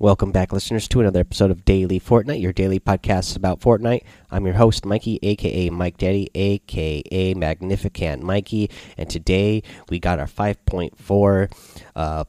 Welcome back, listeners, to another episode of Daily Fortnite, your daily podcast about Fortnite. I'm your host, Mikey, aka Mike Daddy, aka Magnificent Mikey, and today we got our 5.4 uh,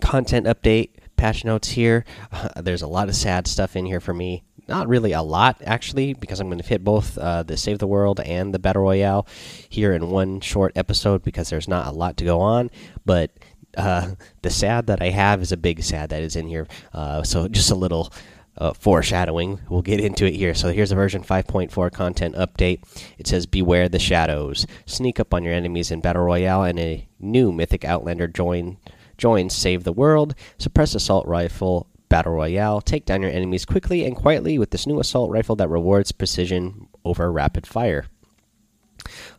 content update patch notes here. Uh, there's a lot of sad stuff in here for me. Not really a lot, actually, because I'm going to hit both uh, the Save the World and the Battle Royale here in one short episode because there's not a lot to go on. But uh, the sad that I have is a big sad that is in here. Uh, so just a little uh, foreshadowing. We'll get into it here. So here's a version 5.4 content update. It says, "Beware the shadows. Sneak up on your enemies in battle royale, and a new mythic outlander join joins save the world. Suppress assault rifle." Battle Royale. Take down your enemies quickly and quietly with this new assault rifle that rewards precision over rapid fire.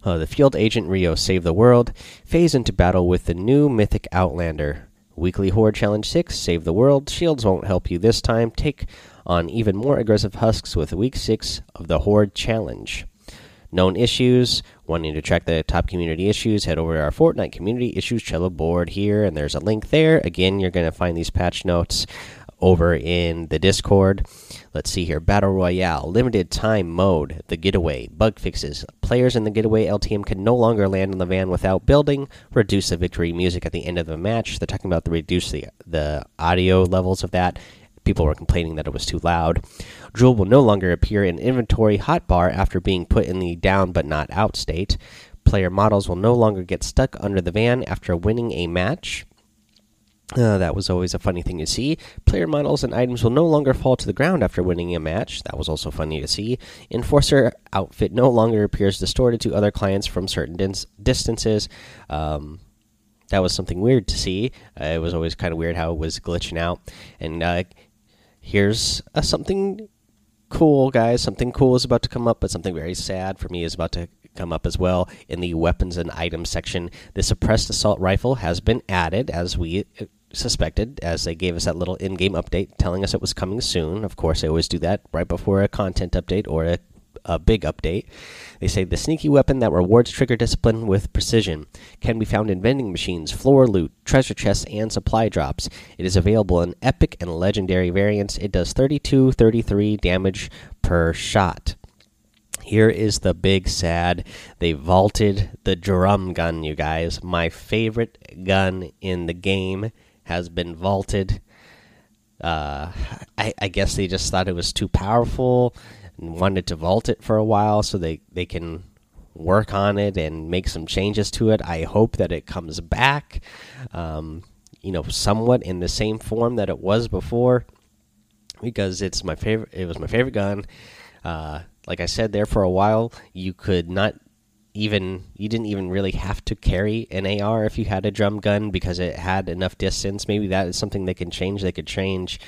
Uh, the field agent Rio save the world. Phase into battle with the new mythic Outlander. Weekly Horde Challenge 6 Save the world. Shields won't help you this time. Take on even more aggressive husks with week 6 of the Horde Challenge. Known issues. Wanting to track the top community issues, head over to our Fortnite Community Issues Trello board here, and there's a link there. Again, you're going to find these patch notes over in the Discord. Let's see here Battle Royale, limited time mode, the getaway, bug fixes. Players in the getaway LTM can no longer land on the van without building, reduce the victory music at the end of the match. They're talking about the reduce the, the audio levels of that. People were complaining that it was too loud. Jewel will no longer appear in inventory hotbar after being put in the down but not out state. Player models will no longer get stuck under the van after winning a match. Uh, that was always a funny thing to see. Player models and items will no longer fall to the ground after winning a match. That was also funny to see. Enforcer outfit no longer appears distorted to other clients from certain distances. Um, that was something weird to see. Uh, it was always kind of weird how it was glitching out. And uh, here's uh, something cool, guys. Something cool is about to come up, but something very sad for me is about to come up as well in the weapons and items section. The suppressed assault rifle has been added, as we uh, suspected as they gave us that little in-game update telling us it was coming soon. Of course, they always do that right before a content update or a, a big update. They say the sneaky weapon that rewards trigger discipline with precision can be found in vending machines, floor loot, treasure chests, and supply drops. It is available in epic and legendary variants. It does 32 33 damage per shot. Here is the big sad. They vaulted the drum gun, you guys. My favorite gun in the game has been vaulted. Uh, I, I, guess they just thought it was too powerful and wanted to vault it for a while so they, they can work on it and make some changes to it. I hope that it comes back, um, you know, somewhat in the same form that it was before because it's my favorite. It was my favorite gun. Uh, like I said there for a while, you could not even you didn't even really have to carry an AR if you had a drum gun because it had enough distance. Maybe that is something they can change. They could change,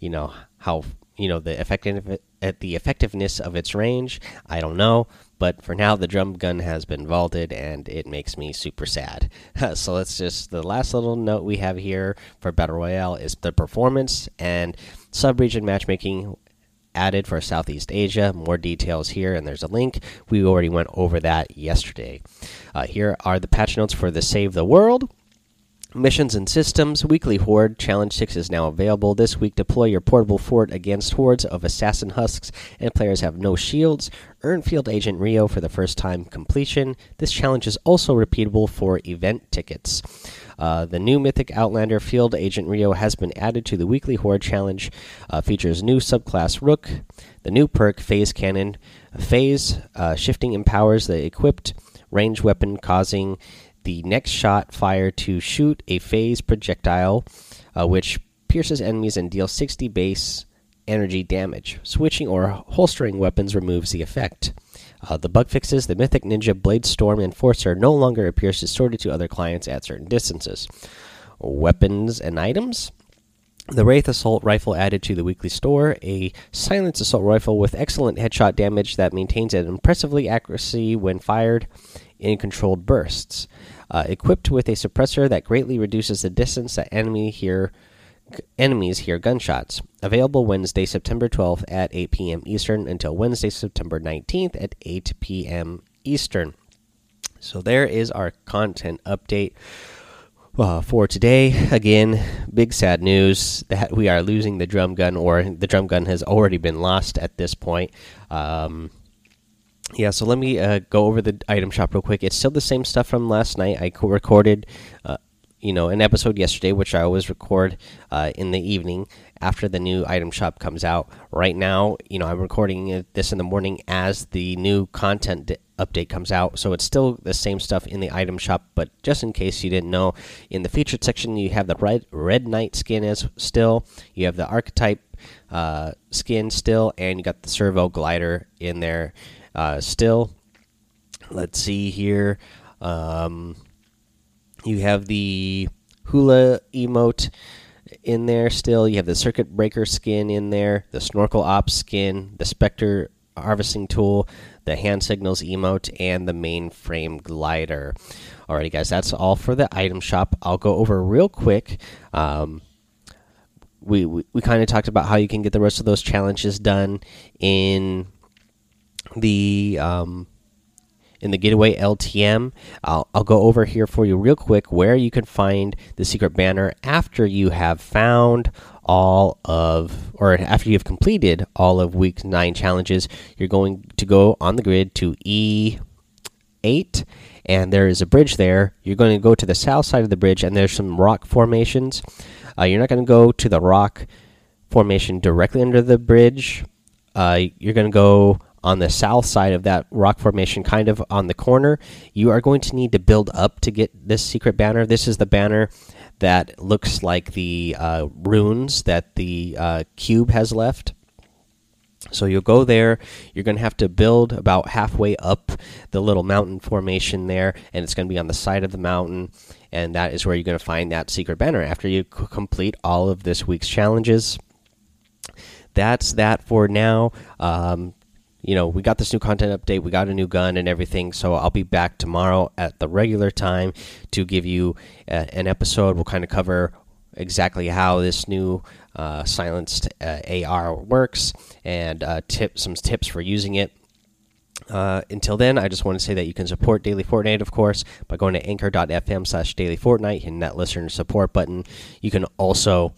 you know, how you know the effective at the effectiveness of its range. I don't know, but for now the drum gun has been vaulted and it makes me super sad. so let's just the last little note we have here for battle royale is the performance and sub-region matchmaking added for Southeast Asia. More details here, and there's a link. We already went over that yesterday. Uh, here are the patch notes for the Save the World. Missions and Systems Weekly Horde Challenge 6 is now available. This week, deploy your portable fort against hordes of assassin husks, and players have no shields. Earn Field Agent Rio for the first time completion. This challenge is also repeatable for event tickets. Uh, the new Mythic Outlander Field Agent Rio has been added to the Weekly Horde Challenge. Uh, features new subclass Rook. The new perk Phase Cannon. Phase uh, shifting empowers the equipped range weapon, causing the next shot fire to shoot a phase projectile, uh, which pierces enemies and deals 60 base energy damage. Switching or holstering weapons removes the effect. Uh, the bug fixes the Mythic Ninja Blade Storm Enforcer no longer appears distorted to other clients at certain distances. Weapons and items. The Wraith Assault Rifle added to the weekly store, a silenced assault rifle with excellent headshot damage that maintains an impressively accuracy when fired in controlled bursts uh, equipped with a suppressor that greatly reduces the distance that enemy hear enemies hear gunshots. Available Wednesday, September 12th at 8 p.m. Eastern until Wednesday, September 19th at 8 p.m. Eastern. So there is our content update Uh, for today, again, big sad news that we are losing the drum gun, or the drum gun has already been lost at this point. Um, yeah, so let me uh, go over the item shop real quick. It's still the same stuff from last night. I recorded, uh, you know, an episode yesterday, which I always record uh, in the evening after the new item shop comes out. Right now, you know, I'm recording this in the morning as the new content update comes out. So it's still the same stuff in the item shop, but just in case you didn't know, in the featured section you have the red red knight skin as still, you have the archetype uh, skin still, and you got the servo glider in there uh, still. Let's see here. Um, you have the hula emote in there still. You have the circuit breaker skin in there, the snorkel ops skin, the specter harvesting tool, the hand signals emote, and the mainframe glider. Alrighty, guys, that's all for the item shop. I'll go over real quick. Um, we we, we kind of talked about how you can get the rest of those challenges done in the um, in the Getaway LTM. I'll, I'll go over here for you real quick where you can find the secret banner after you have found all of, or after you've completed all of week nine challenges. You're going to go on the grid to E8, and there is a bridge there. You're going to go to the south side of the bridge, and there's some rock formations. Uh, you're not going to go to the rock formation directly under the bridge. Uh, you're going to go on the south side of that rock formation, kind of on the corner. You are going to need to build up to get this secret banner. This is the banner that looks like the uh, runes that the uh, cube has left. So you'll go there. You're going to have to build about halfway up the little mountain formation there, and it's going to be on the side of the mountain. And that is where you're going to find that secret banner after you complete all of this week's challenges. That's that for now. Um, you know, we got this new content update, we got a new gun and everything. So I'll be back tomorrow at the regular time to give you uh, an episode. We'll kind of cover exactly how this new uh, silenced uh, AR works and uh, tip some tips for using it. Uh, until then, I just want to say that you can support Daily Fortnite, of course, by going to anchor.fm slash daily Fortnite, hitting that listener support button. You can also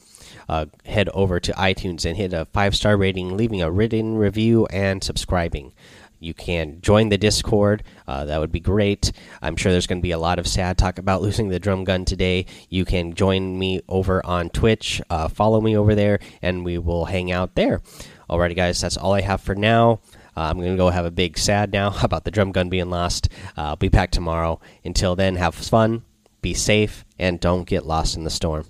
uh, head over to iTunes and hit a five star rating, leaving a written review, and subscribing. You can join the Discord. Uh, that would be great. I'm sure there's going to be a lot of sad talk about losing the drum gun today. You can join me over on Twitch. Uh, follow me over there, and we will hang out there. Alrighty, guys, that's all I have for now. Uh, I'm going to go have a big sad now about the drum gun being lost. Uh, I'll be back tomorrow. Until then, have fun, be safe, and don't get lost in the storm.